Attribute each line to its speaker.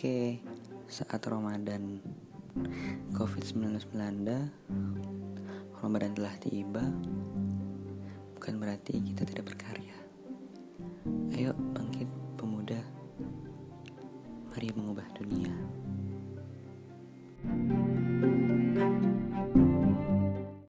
Speaker 1: Oke, saat Ramadan COVID-19 melanda, Ramadan telah tiba, bukan berarti kita tidak berkarya. Ayo bangkit pemuda, mari mengubah dunia.